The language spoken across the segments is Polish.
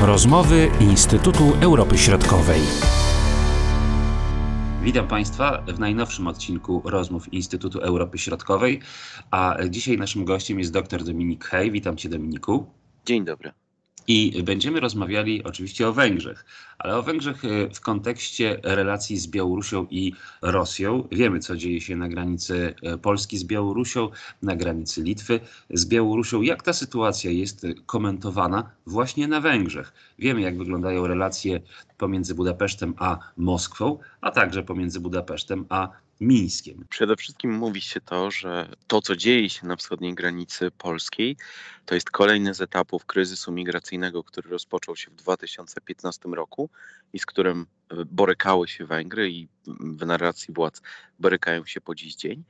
Rozmowy Instytutu Europy Środkowej. Witam Państwa w najnowszym odcinku rozmów Instytutu Europy Środkowej, a dzisiaj naszym gościem jest dr Dominik Hej. Witam Cię Dominiku. Dzień dobry. I będziemy rozmawiali oczywiście o Węgrzech, ale o Węgrzech e, w kontekście relacji z Białorusią i Rosją. Wiemy, co dzieje się na granicy e, Polski z Białorusią, na granicy Litwy z Białorusią. Jak ta sytuacja jest komentowana właśnie na Węgrzech? Wiemy, jak wyglądają relacje pomiędzy Budapesztem a Moskwą, a także pomiędzy Budapesztem a Mińskiem. Przede wszystkim mówi się to, że to, co dzieje się na wschodniej granicy polskiej, to jest kolejny z etapów kryzysu migracyjnego, który rozpoczął się w 2015 roku i z którym e, borykały się Węgry i w narracji władz borykają się po dziś dzień.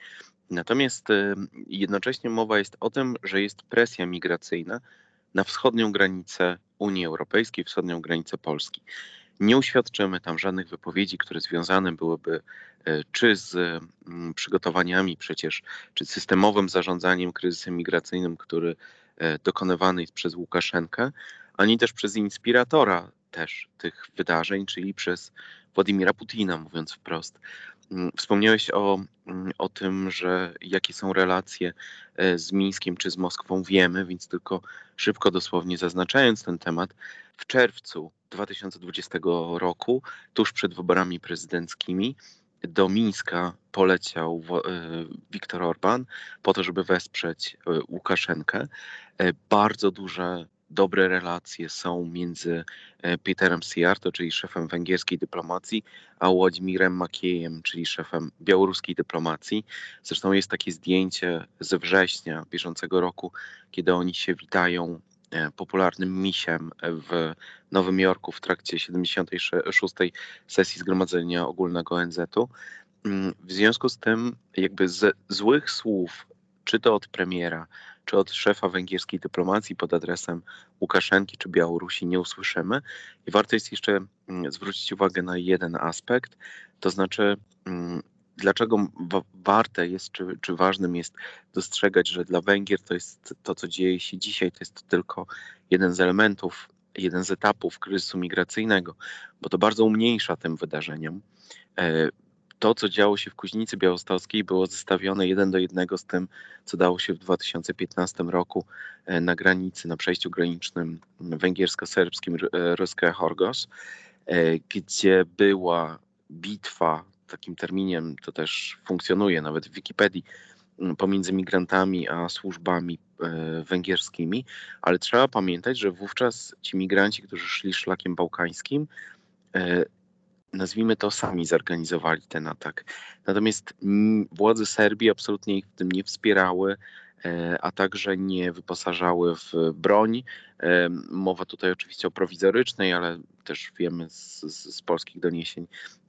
Natomiast e, jednocześnie mowa jest o tym, że jest presja migracyjna na wschodnią granicę Unii Europejskiej, wschodnią granicę Polski. Nie uświadczymy tam żadnych wypowiedzi, które związane byłyby e, czy z mm, przygotowaniami przecież, czy systemowym zarządzaniem kryzysem migracyjnym, który dokonywany jest przez Łukaszenkę, ani też przez inspiratora też tych wydarzeń, czyli przez Władimira Putina, mówiąc wprost. Mm, wspomniałeś o, mm, o tym, że jakie są relacje e, z Mińskiem czy z Moskwą, wiemy, więc tylko szybko, dosłownie zaznaczając ten temat, w czerwcu 2020 roku, tuż przed wyborami prezydenckimi, do Mińska poleciał Viktor Orban po to, żeby wesprzeć e, Łukaszenkę. E, bardzo duże dobre relacje są między e, Peterem Sijarto, czyli szefem węgierskiej dyplomacji, a Władimírem Makiejem, czyli szefem białoruskiej dyplomacji. Zresztą jest takie zdjęcie ze września bieżącego roku, kiedy oni się witają e, popularnym misiem w Nowym Jorku w trakcie 76. sesji Zgromadzenia Ogólnego ONZ-u. Mm, w związku z tym, jakby z złych słów, czy to od premiera, czy od szefa węgierskiej dyplomacji pod adresem Łukaszenki czy Białorusi nie usłyszymy. I warto jest jeszcze mm, zwrócić uwagę na jeden aspekt, to znaczy mm, dlaczego warte jest, czy, czy ważnym jest dostrzegać, że dla Węgier to jest to, co dzieje się dzisiaj, to jest tylko jeden z elementów, jeden z etapów kryzysu migracyjnego, bo to bardzo umniejsza tym wydarzeniom. E, to, co działo się w Kuźnicy Białostockiej, było zestawione jeden do jednego z tym, co dało się w 2015 roku e, na granicy, na przejściu granicznym węgiersko-serbskim Ruska Horgos, e, gdzie była bitwa, takim terminiem to też funkcjonuje nawet w Wikipedii, pomiędzy migrantami a służbami e, węgierskimi, ale trzeba pamiętać, że wówczas ci migranci, którzy szli szlakiem bałkańskim, nazwijmy to, sami zorganizowali ten atak. Natomiast władze Serbii absolutnie ich w tym nie wspierały, e, a także nie wyposażały w broń. E, mowa tutaj oczywiście o prowizorycznej, ale też wiemy z, z, polskich doniesień,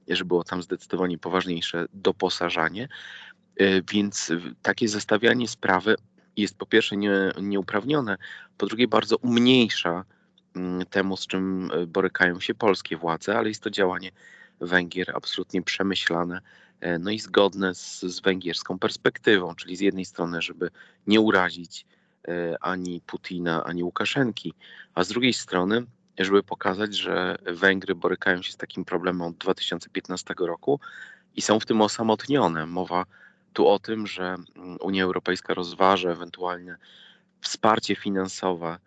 że było tam zdecydowanie poważniejsze doposażanie. E, więc takie zestawianie sprawy jest po pierwsze nie, nieuprawnione, po drugie bardzo umniejsza temu, z czym e, borykają się polskie władze, ale jest to działanie Węgier absolutnie przemyślane, e, no i zgodne z, z węgierską perspektywą, czyli z jednej strony, żeby nie urazić e, ani Putina, ani Łukaszenki, a z drugiej strony, żeby pokazać, że Węgry borykają się z takim problemem od 2015 roku i są w tym osamotnione. Mowa tu o tym, że mm, Unia Europejska rozważa ewentualne wsparcie finansowe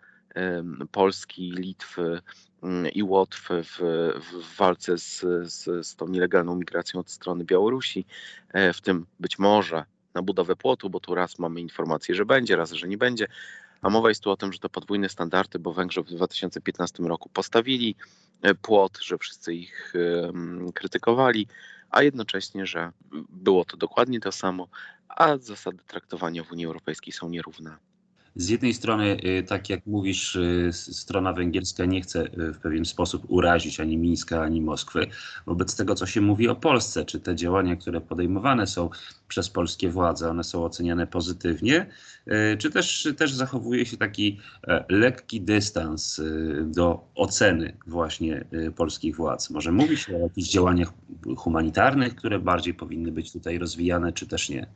Polski, Litwy mm, i Łotwy w, w walce z, z, z tą nielegalną migracją od strony Białorusi, e, w tym być może na budowę płotu, bo tu raz mamy informację, że będzie, raz, że nie będzie. A mowa jest tu o tym, że to podwójne standardy, bo Węgrzy w 2015 roku postawili e, płot, że wszyscy ich krytykowali, a jednocześnie, że było to dokładnie to samo, a zasady traktowania w Unii Europejskiej są nierówne z jednej strony, y, tak jak mówisz, y, strona węgierska nie chce y, w pewien sposób urazić ani Mińska, ani Moskwy. Wobec tego, co się mówi o Polsce, czy te działania, które podejmowane są przez polskie władze, one są oceniane pozytywnie, czy też, też zachowuje się taki e, lekki dystans do oceny właśnie polskich władz? Może mówi się o jakichś działaniach humanitarnych, które bardziej powinny być tutaj rozwijane, czy też nie?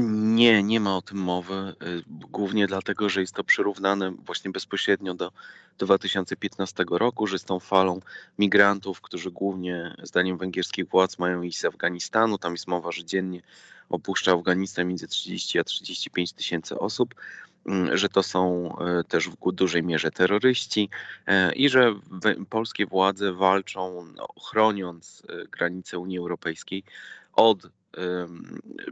Nie, nie ma o tym mowy. y, Głównie dlatego, że jest to przyrównane właśnie bezpośrednio do 2015 roku, że z tą falą migrantów, którzy głównie zdaniem węgierskich władz mają iść z Afganistanu, tam jest mowa, że dziennie opuszcza Afganistan między 30 a 35 tysięcy osób, mm, że to są e, też w dużej mierze terroryści e, i że polskie władze walczą, no, chroniąc granice Unii Europejskiej od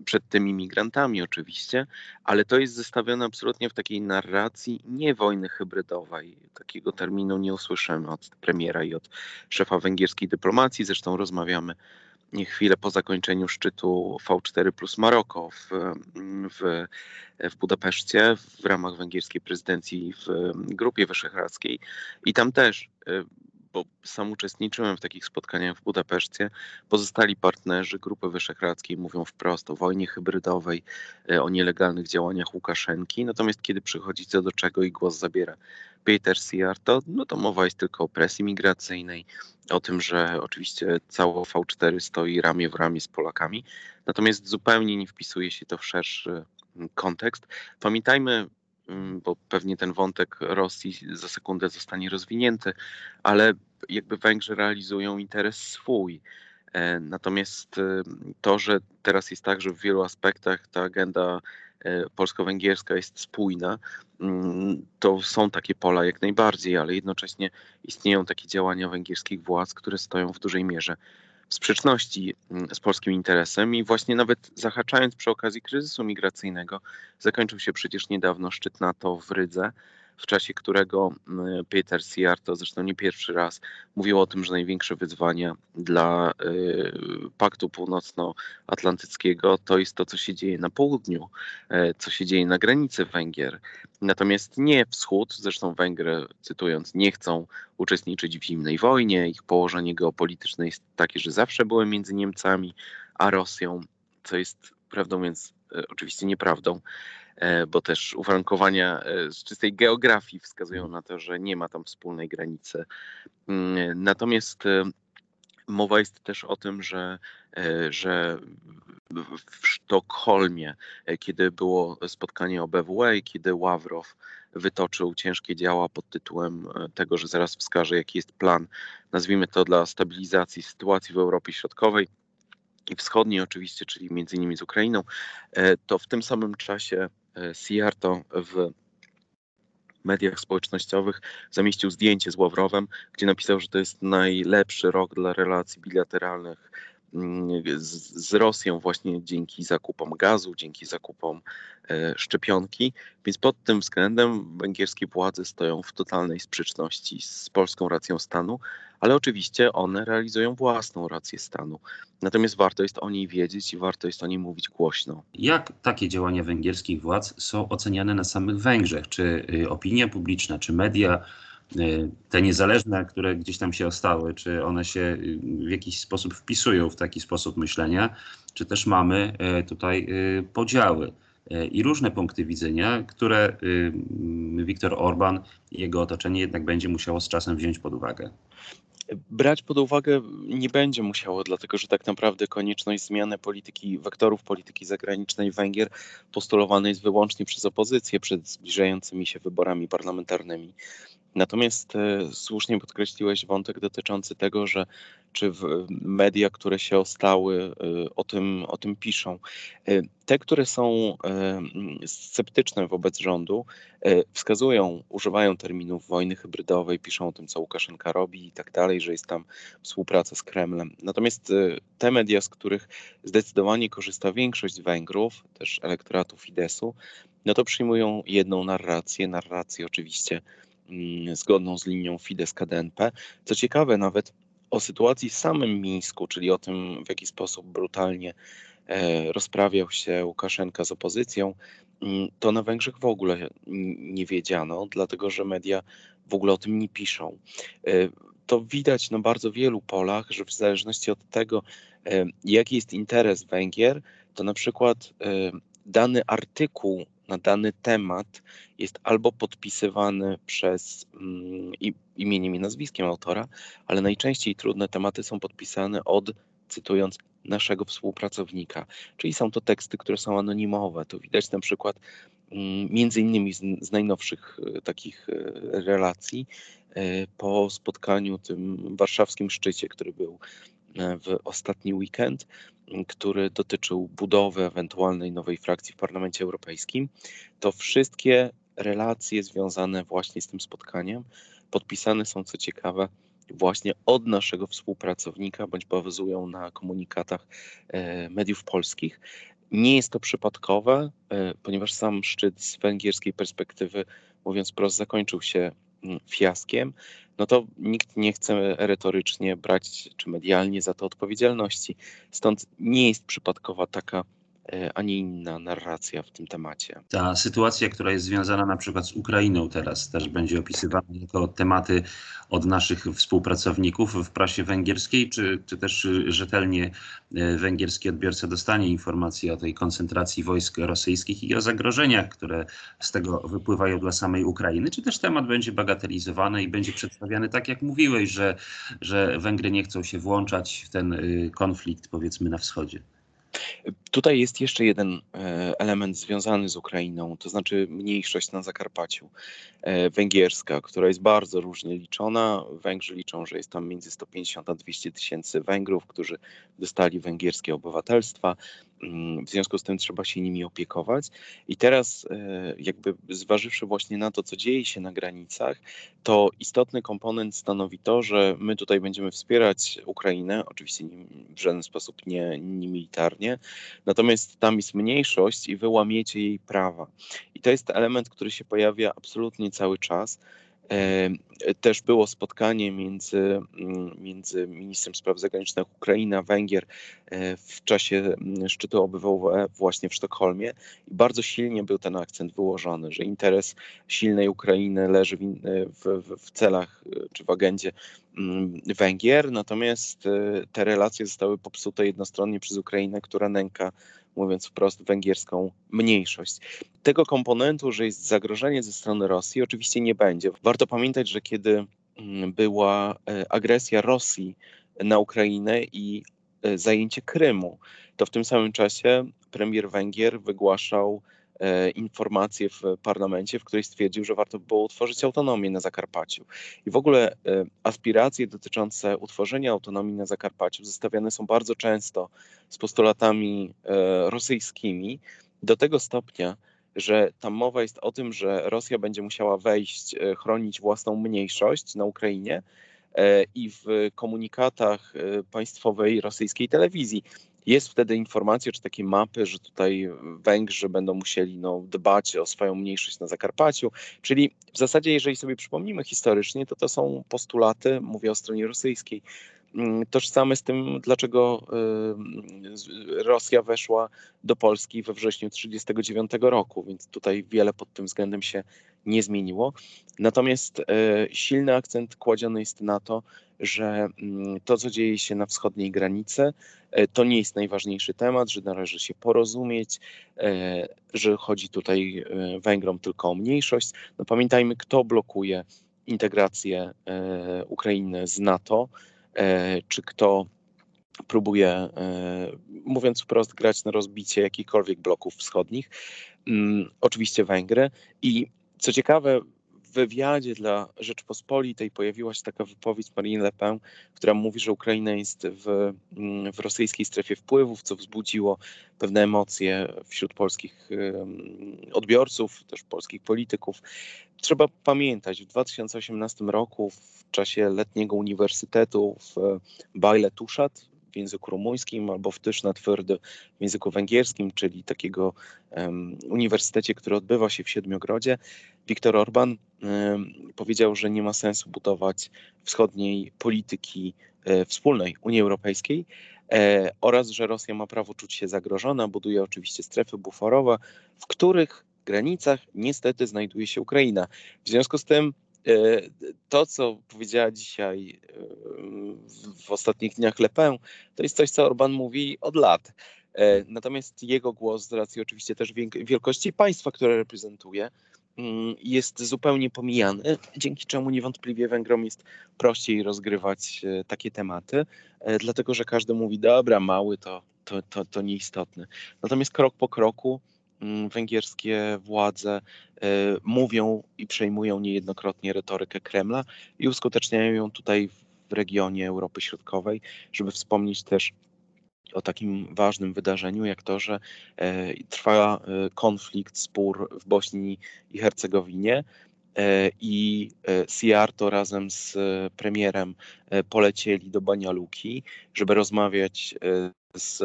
przed tymi migrantami oczywiście, ale to jest zestawione absolutnie w takiej narracji nie wojny hybrydowej. Takiego terminu nie usłyszymy od premiera i od szefa węgierskiej dyplomacji. Zresztą rozmawiamy chwilę po zakończeniu szczytu V4 plus Maroko w, w, w Budapeszcie w ramach węgierskiej prezydencji w Grupie Wyszehradzkiej. I tam też bo sam uczestniczyłem w takich spotkaniach w Budapeszcie. Pozostali partnerzy Grupy Wyszehradzkiej mówią wprost o wojnie hybrydowej, e, o nielegalnych działaniach Łukaszenki. Natomiast kiedy przychodzi co do czego i głos zabiera Peter Siarto, no to mowa jest tylko o presji migracyjnej, o tym, że oczywiście całe V4 stoi ramię w ramię z Polakami. Natomiast zupełnie nie wpisuje się to w szerszy kontekst. Pamiętajmy, bo pewnie ten wątek Rosji za sekundę zostanie rozwinięty, ale jakby Węgrzy realizują interes swój. E, Natomiast e, to, że teraz jest tak, że w wielu aspektach ta agenda e, polsko-węgierska jest spójna, mm, to są takie pola jak najbardziej, ale jednocześnie istnieją takie działania węgierskich władz, które stoją w dużej mierze sprzeczności mm, z polskim interesem i właśnie nawet zahaczając przy okazji kryzysu migracyjnego, zakończył się przecież niedawno szczyt NATO w Rydze, w czasie którego Peter Siarto, zresztą nie pierwszy raz, mówił o tym, że największe wyzwania dla y, Paktu Północnoatlantyckiego to jest to, co się dzieje na południu, e, co się dzieje na granicy Węgier. Natomiast nie wschód, zresztą Węgry, cytując, nie chcą uczestniczyć w zimnej wojnie. Ich położenie geopolityczne jest takie, że zawsze były między Niemcami a Rosją, co jest prawdą mówiąc e, oczywiście nieprawdą, bo też uwarunkowania e, z czystej geografii wskazują na to, że nie ma tam wspólnej granicy. Mm, Natomiast e, mowa jest też o tym, że, e, że w Sztokholmie, e, kiedy było spotkanie OBWE i kiedy Ławrow wytoczył ciężkie działa pod tytułem e, tego, że zaraz wskaże, jaki jest plan, nazwijmy to dla stabilizacji sytuacji w Europie Środkowej i Wschodniej oczywiście, czyli między innymi z Ukrainą, e, to w tym samym czasie Siarto w mediach społecznościowych zamieścił zdjęcie z Ławrowem, gdzie napisał, że to jest najlepszy rok dla relacji bilateralnych z, z Rosją właśnie dzięki zakupom gazu, dzięki zakupom e, szczepionki. Więc pod tym względem węgierskie władze stoją w totalnej sprzeczności z polską racją stanu, ale oczywiście one realizują własną rację stanu. Natomiast warto jest o niej wiedzieć i warto jest o niej mówić głośno. Jak takie działania węgierskich władz są oceniane na samych Węgrzech? Czy y, opinia publiczna, czy media, te niezależne, które gdzieś tam się ostały, czy one się y, w jakiś sposób wpisują w taki sposób myślenia, czy też mamy y, tutaj y, podziały y, i różne punkty widzenia, które y, Viktor Orban i jego otoczenie jednak będzie musiało z czasem wziąć pod uwagę? brać pod uwagę nie będzie musiało, dlatego że tak naprawdę konieczność zmiany polityki, wektorów polityki zagranicznej Węgier postulowana jest wyłącznie przez opozycję przed zbliżającymi się wyborami parlamentarnymi. Natomiast e, słusznie podkreśliłeś wątek dotyczący tego, że czy media, które się ostały, e, o tym, o tym piszą. E, te, które są sceptyczne wobec rządu, wskazują, używają terminów wojny hybrydowej, piszą o tym, co Łukaszenka robi i tak dalej, że jest tam współpraca z Kremlem. Natomiast te media, z których zdecydowanie korzysta większość Węgrów, też elektoratu Fidesu, no to przyjmują jedną narrację, narrację oczywiście zgodną z linią Fidesz-KDNP. Co ciekawe, nawet o sytuacji w samym Mińsku, czyli o tym, w jaki sposób brutalnie e, rozprawiał się Łukaszenka z opozycją, mm, to na Węgrzech w ogóle nie wiedziano, dlatego że media w ogóle o tym nie piszą. E, To widać na bardzo wielu polach, że w zależności od tego, e, jaki jest interes Węgier, to na przykład dany artykuł na dany temat jest albo podpisywany przez mm, imieniem i nazwiskiem autora, ale najczęściej trudne tematy są podpisane od, cytując, naszego współpracownika. Czyli są to teksty, które są anonimowe. To widać na przykład mm, między innymi z, z najnowszych e, takich e, relacji e, po spotkaniu tym warszawskim szczycie, który był w ostatni weekend, który dotyczył budowy ewentualnej nowej frakcji w Parlamencie Europejskim, to wszystkie relacje związane właśnie z tym spotkaniem podpisane są, co ciekawe, właśnie od naszego współpracownika, bądź bazują na komunikatach e, mediów polskich. Nie jest to przypadkowe, e, ponieważ sam szczyt z węgierskiej perspektywy, mówiąc wprost, zakończył się fiaskiem, no to nikt nie chce retorycznie brać czy medialnie za to odpowiedzialności. Stąd nie jest przypadkowa taka E, a nie inna narracja w tym temacie. Ta sytuacja, która jest związana na przykład z Ukrainą teraz, też będzie opisywana jako tematy od naszych współpracowników w prasie węgierskiej, czy, czy też rzetelnie e, węgierski odbiorca dostanie informacji o tej koncentracji wojsk rosyjskich i o zagrożeniach, które z tego wypływają dla samej Ukrainy, czy też temat będzie bagatelizowany i będzie przedstawiany tak, jak mówiłeś, że, że Węgry nie chcą się włączać w ten y, konflikt, powiedzmy, na wschodzie. Tutaj jest jeszcze jeden e, element związany z Ukrainą, to znaczy mniejszość na Zakarpaciu e, węgierska, która jest bardzo różnie liczona. Węgrzy liczą, że jest tam między 150 a 200 tysięcy Węgrów, którzy dostali węgierskie obywatelstwa. Mm, w związku z tym trzeba się nimi opiekować. I teraz, e, jakby zważywszy właśnie na to, co dzieje się na granicach, to istotny komponent stanowi to, że my tutaj będziemy wspierać Ukrainę, oczywiście w żaden sposób nie, nie militarnie, natomiast tam jest mniejszość i wy łamiecie jej prawa. I to jest element, który się pojawia absolutnie cały czas. Też było spotkanie między, mm, między ministrem spraw zagranicznych Ukrainy a Węgier e, w czasie mm, szczytu OBWE właśnie w Sztokholmie. I bardzo silnie był ten akcent wyłożony, że interes silnej Ukrainy leży w, w, w celach e, czy w agendzie mm, Węgier, natomiast e, te relacje zostały popsute jednostronnie przez Ukrainę, która nęka mówiąc wprost, węgierską mniejszość. Tego komponentu, że jest zagrożenie ze strony Rosji, oczywiście nie będzie. Warto pamiętać, że kiedy mm, była e, agresja Rosji na Ukrainę i e, zajęcie Krymu, to w tym samym czasie premier Węgier wygłaszał informację w parlamencie, w której stwierdził, że warto było utworzyć autonomię na Zakarpaciu. I w ogóle e, aspiracje dotyczące utworzenia autonomii na Zakarpaciu zestawiane są bardzo często z postulatami e, rosyjskimi do tego stopnia, że tam mowa jest o tym, że Rosja będzie musiała wejść, chronić własną mniejszość na Ukrainie i w komunikatach państwowej rosyjskiej telewizji jest wtedy informacja, czy takie mapy, że tutaj Węgrzy będą musieli no, dbać o swoją mniejszość na Zakarpaciu. Czyli w zasadzie, jeżeli sobie przypomnimy historycznie, to to są postulaty, mówię o stronie rosyjskiej, mm, tożsame z tym, dlaczego y, Rosja weszła do Polski we wrześniu 1939 roku, więc tutaj wiele pod tym względem się nie zmieniło. Natomiast y, silny akcent kładziony jest na to, że mm, to, co dzieje się na wschodniej granicy, e, to nie jest najważniejszy temat, że należy się porozumieć, e, że chodzi tutaj e, Węgrom tylko o mniejszość. No pamiętajmy, kto blokuje integrację Ukrainy z NATO, czy kto próbuje, mówiąc wprost, grać na rozbicie jakichkolwiek bloków wschodnich. Mm, oczywiście Węgry. I co ciekawe, wywiadzie dla Rzeczpospolitej pojawiła się taka wypowiedź Marine Le Pen, która mówi, że Ukraina jest w, mm, w rosyjskiej strefie wpływów, co wzbudziło pewne emocje wśród polskich odbiorców, też polskich polityków. Trzeba pamiętać, w 2018 roku w czasie letniego uniwersytetu w Bajle Tuszat w języku rumuńskim albo w Tyszna Twyrdy w języku węgierskim, czyli takiego um, uniwersytecie, który odbywa się w Siedmiogrodzie, Viktor Orban um, powiedział, że nie ma sensu budować wschodniej polityki e, wspólnej Unii Europejskiej e, oraz, że Rosja ma prawo czuć się zagrożona, buduje oczywiście strefy buforowe, w których granicach niestety znajduje się Ukraina. W związku z tym to, co powiedziała dzisiaj e, w ostatnich dniach Le Pen, to jest coś, co Orban mówi od lat. E, natomiast jego głos, z racji oczywiście też wielkości państwa, które reprezentuje, mm, jest zupełnie pomijany, dzięki czemu niewątpliwie Węgrom jest prościej rozgrywać e, takie tematy, e, dlatego że każdy mówi, dobra, mały to, to, to, to nieistotne. Natomiast krok po kroku węgierskie władze mówią i przejmują niejednokrotnie retorykę Kremla i uskuteczniają ją tutaj w regionie Europy Środkowej, żeby wspomnieć też o takim ważnym wydarzeniu, jak to, że e, trwa e, konflikt, spór w Bośni i Hercegowinie. E, I Siarto razem z premierem polecieli do Banialuki, żeby rozmawiać z,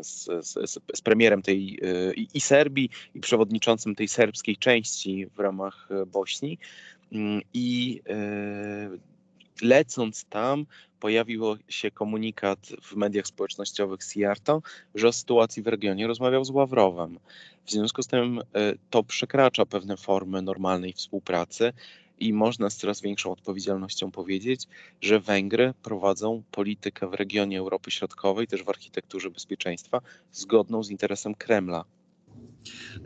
z, z, z, premierem tej i Serbii, i przewodniczącym tej serbskiej części w ramach Bośni. Mm, I lecąc tam, pojawił się komunikat w mediach społecznościowych Siarto, że o sytuacji w regionie rozmawiał z Ławrowem. W związku z tym to przekracza pewne formy normalnej współpracy i można z coraz większą odpowiedzialnością powiedzieć, że Węgry prowadzą politykę w regionie Europy Środkowej, też w architekturze bezpieczeństwa, zgodną z interesem Kremla.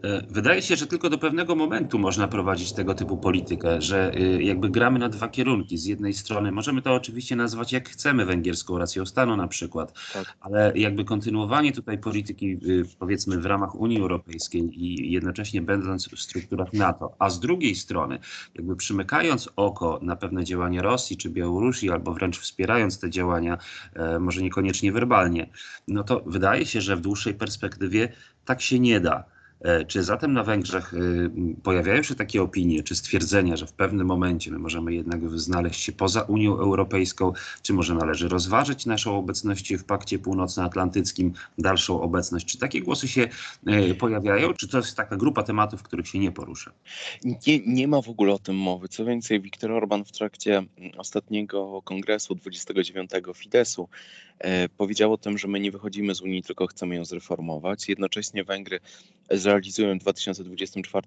E, wydaje się, że tylko do pewnego momentu można prowadzić tego typu politykę, że y, jakby gramy na dwa kierunki. Z jednej strony możemy to oczywiście nazwać jak chcemy węgierską racją stanu na przykład, tak. ale jakby kontynuowanie tutaj polityki y, powiedzmy w ramach Unii Europejskiej i jednocześnie będąc w strukturach NATO, a z drugiej strony jakby przymykając oko na pewne działania Rosji czy Białorusi albo wręcz wspierając te działania, e, może niekoniecznie werbalnie, no to wydaje się, że w dłuższej perspektywie tak się nie da. E, czy zatem na Węgrzech y, pojawiają się takie opinie, czy stwierdzenia, że w pewnym momencie my możemy jednak znaleźć się poza Unią Europejską, czy może należy rozważyć naszą obecność w Pakcie Północnoatlantyckim, dalszą obecność? Czy takie głosy się e, pojawiają, czy to jest taka grupa tematów, których się nie porusza? Nie, nie ma w ogóle o tym mowy. Co więcej, Viktor Orban w trakcie ostatniego kongresu 29 Fidesu e, powiedział o tym, że my nie wychodzimy z Unii, tylko chcemy ją zreformować. Jednocześnie Węgry zrealizują w 2024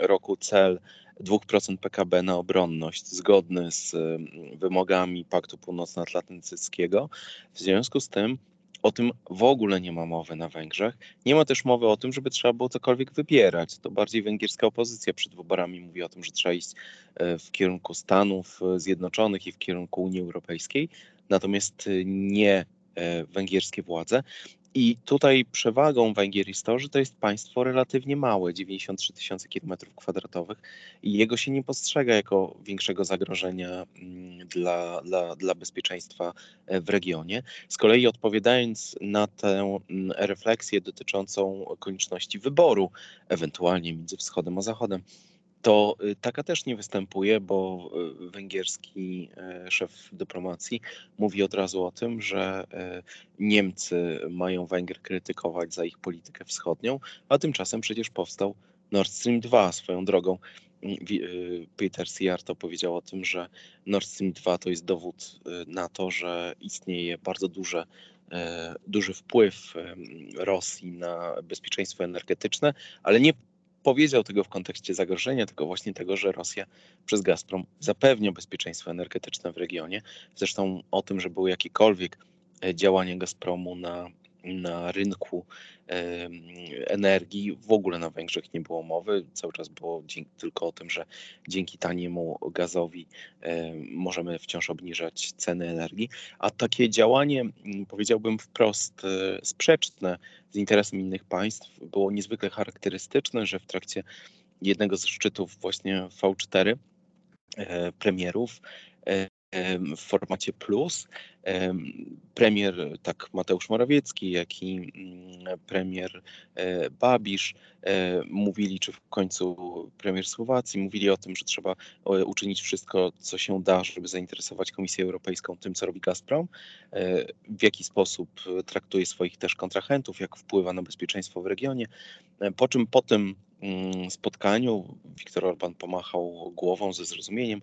roku cel 2% PKB na obronność, zgodny z mm, wymogami Paktu Północnoatlantyckiego. W związku z tym o tym w ogóle nie ma mowy na Węgrzech. Nie ma też mowy o tym, żeby trzeba było cokolwiek wybierać. To bardziej węgierska opozycja przed wyborami mówi o tym, że trzeba iść e, w kierunku Stanów Zjednoczonych i w kierunku Unii Europejskiej. Natomiast e, nie e, węgierskie władze. I tutaj przewagą Węgier jest to, że to jest państwo relatywnie małe, 93 tysiące kilometrów kwadratowych i jego się nie postrzega jako większego zagrożenia mm, dla, dla, dla bezpieczeństwa e, w regionie. Z kolei odpowiadając na tę mm, refleksję dotyczącą konieczności wyboru, ewentualnie między wschodem a zachodem, to y, taka też nie występuje, bo y, węgierski y, szef dyplomacji mówi od razu o tym, że Niemcy mają Węgry krytykować za ich politykę wschodnią, a tymczasem przecież powstał Nord Stream 2 swoją drogą. Peter Siarto powiedział o tym, że Nord Stream 2 to jest dowód na to, że istnieje bardzo duże duży wpływ Rosji na bezpieczeństwo energetyczne, ale nie powiedział tego w kontekście zagrożenia, tylko właśnie tego, że Rosja przez Gazprom zapewnia bezpieczeństwo energetyczne w regionie. Zresztą o tym, że były jakiekolwiek e, działania Gazpromu na na rynku energii w ogóle na Węgrzech nie było mowy. Cały czas było tylko o tym, że dzięki taniemu gazowi możemy wciąż obniżać ceny energii. A takie działanie, powiedziałbym wprost, e, sprzeczne z interesem innych państw było niezwykle charakterystyczne, że w trakcie jednego z szczytów właśnie V4 e, premierów e, w formacie plus. Premier tak Mateusz Morawiecki, jak i mm, premier e, Babisz e, mówili, czy w końcu premier Słowacji mówili o tym, że trzeba e, uczynić wszystko, co się da, żeby zainteresować Komisję Europejską tym, co robi Gazprom, w jaki sposób traktuje swoich też kontrahentów, jak wpływa na bezpieczeństwo w regionie. Po czym po tym spotkaniu Viktor Orban pomachał głową ze zrozumieniem.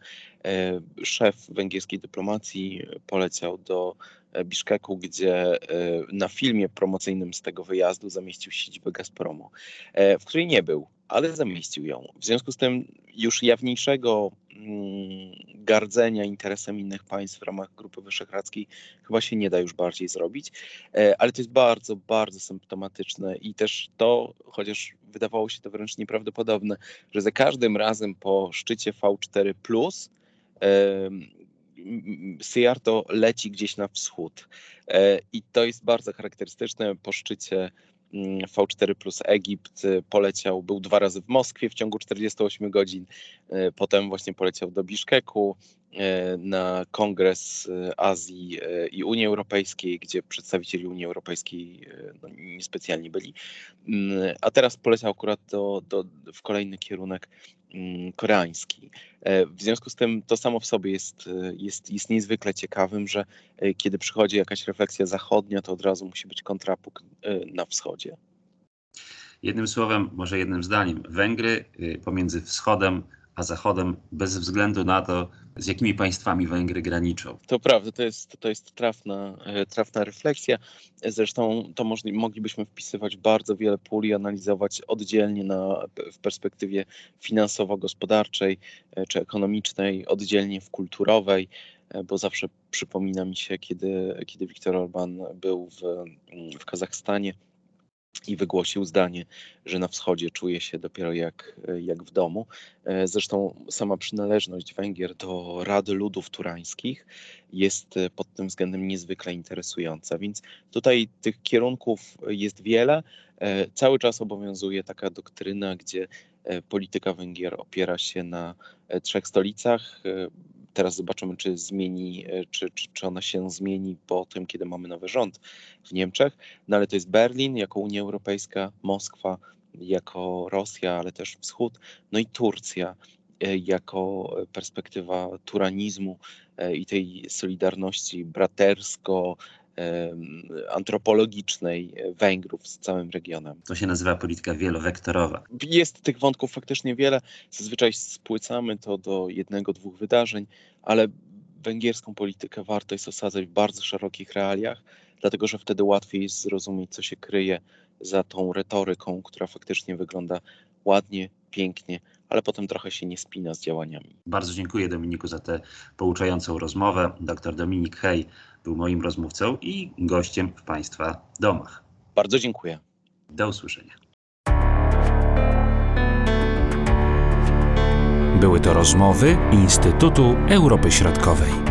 Szef węgierskiej dyplomacji poleciał do e, Biszkeku, gdzie e, na filmie promocyjnym z tego wyjazdu zamieścił siedzibę Gazpromu, e, w której nie był, ale zamieścił ją. W związku z tym już jawniejszego mm, gardzenia interesem innych państw w ramach Grupy Wyszehradzkiej chyba się nie da już bardziej zrobić, E, ale to jest bardzo, bardzo symptomatyczne i też to, chociaż wydawało się to wręcz nieprawdopodobne, że za każdym razem po szczycie V4 Syjarto leci gdzieś na wschód. E, I to jest bardzo charakterystyczne. Po szczycie mm, V4 plus Egipt e, poleciał, był dwa razy w Moskwie w ciągu 48 godzin, e, potem właśnie poleciał do Biszkeku e, na Kongres Azji i Unii Europejskiej, gdzie przedstawicieli Unii Europejskiej no, niespecjalnie byli, Mm, a teraz poleciał akurat do, do, w kolejny kierunek mm, koreański. E, W związku z tym to samo w sobie jest, e, jest, jest niezwykle ciekawym, że e, kiedy przychodzi jakaś refleksja zachodnia, to od razu musi być kontrapunkt na wschodzie. Jednym słowem, może jednym zdaniem, Węgry y, pomiędzy wschodem a zachodem, bez względu na to, z jakimi państwami Węgry graniczą. To prawda, to jest, to jest trafna, e, trafna refleksja. Zresztą to możli, moglibyśmy wpisywać bardzo wiele pól i analizować oddzielnie na, w perspektywie finansowo-gospodarczej e, czy ekonomicznej, oddzielnie w kulturowej, e, bo zawsze przypomina mi się, kiedy, kiedy Viktor Orban był w, w Kazachstanie i wygłosił zdanie, że na wschodzie czuje się dopiero jak, jak w domu. E, Zresztą sama przynależność Węgier do Rady Ludów Turańskich jest e, pod tym względem niezwykle interesująca. Więc tutaj tych kierunków jest wiele. E, Cały czas obowiązuje taka doktryna, gdzie polityka Węgier opiera się na trzech stolicach. E, Teraz zobaczymy, czy zmieni, e, czy, czy, czy ona się zmieni po tym, kiedy mamy nowy rząd w Niemczech. No ale to jest Berlin jako Unia Europejska, Moskwa jako Rosja, ale też Wschód, no i Turcja e, jako perspektywa turanizmu e, i tej solidarności bratersko antropologicznej e, Węgrów z całym regionem. To się nazywa polityka wielowektorowa. Jest tych wątków faktycznie wiele. Zazwyczaj spłycamy to do jednego, dwóch wydarzeń, ale węgierską politykę warto jest osadzać w bardzo szerokich realiach, dlatego że wtedy łatwiej jest zrozumieć, co się kryje za tą retoryką, która faktycznie wygląda ładnie, pięknie, ale potem trochę się nie spina z działaniami. Bardzo dziękuję Dominiku za tę pouczającą rozmowę. Dr Dominik Hej był moim rozmówcą i gościem w Państwa domach. Bardzo dziękuję. Do usłyszenia. Były to rozmowy Instytutu Europy Środkowej.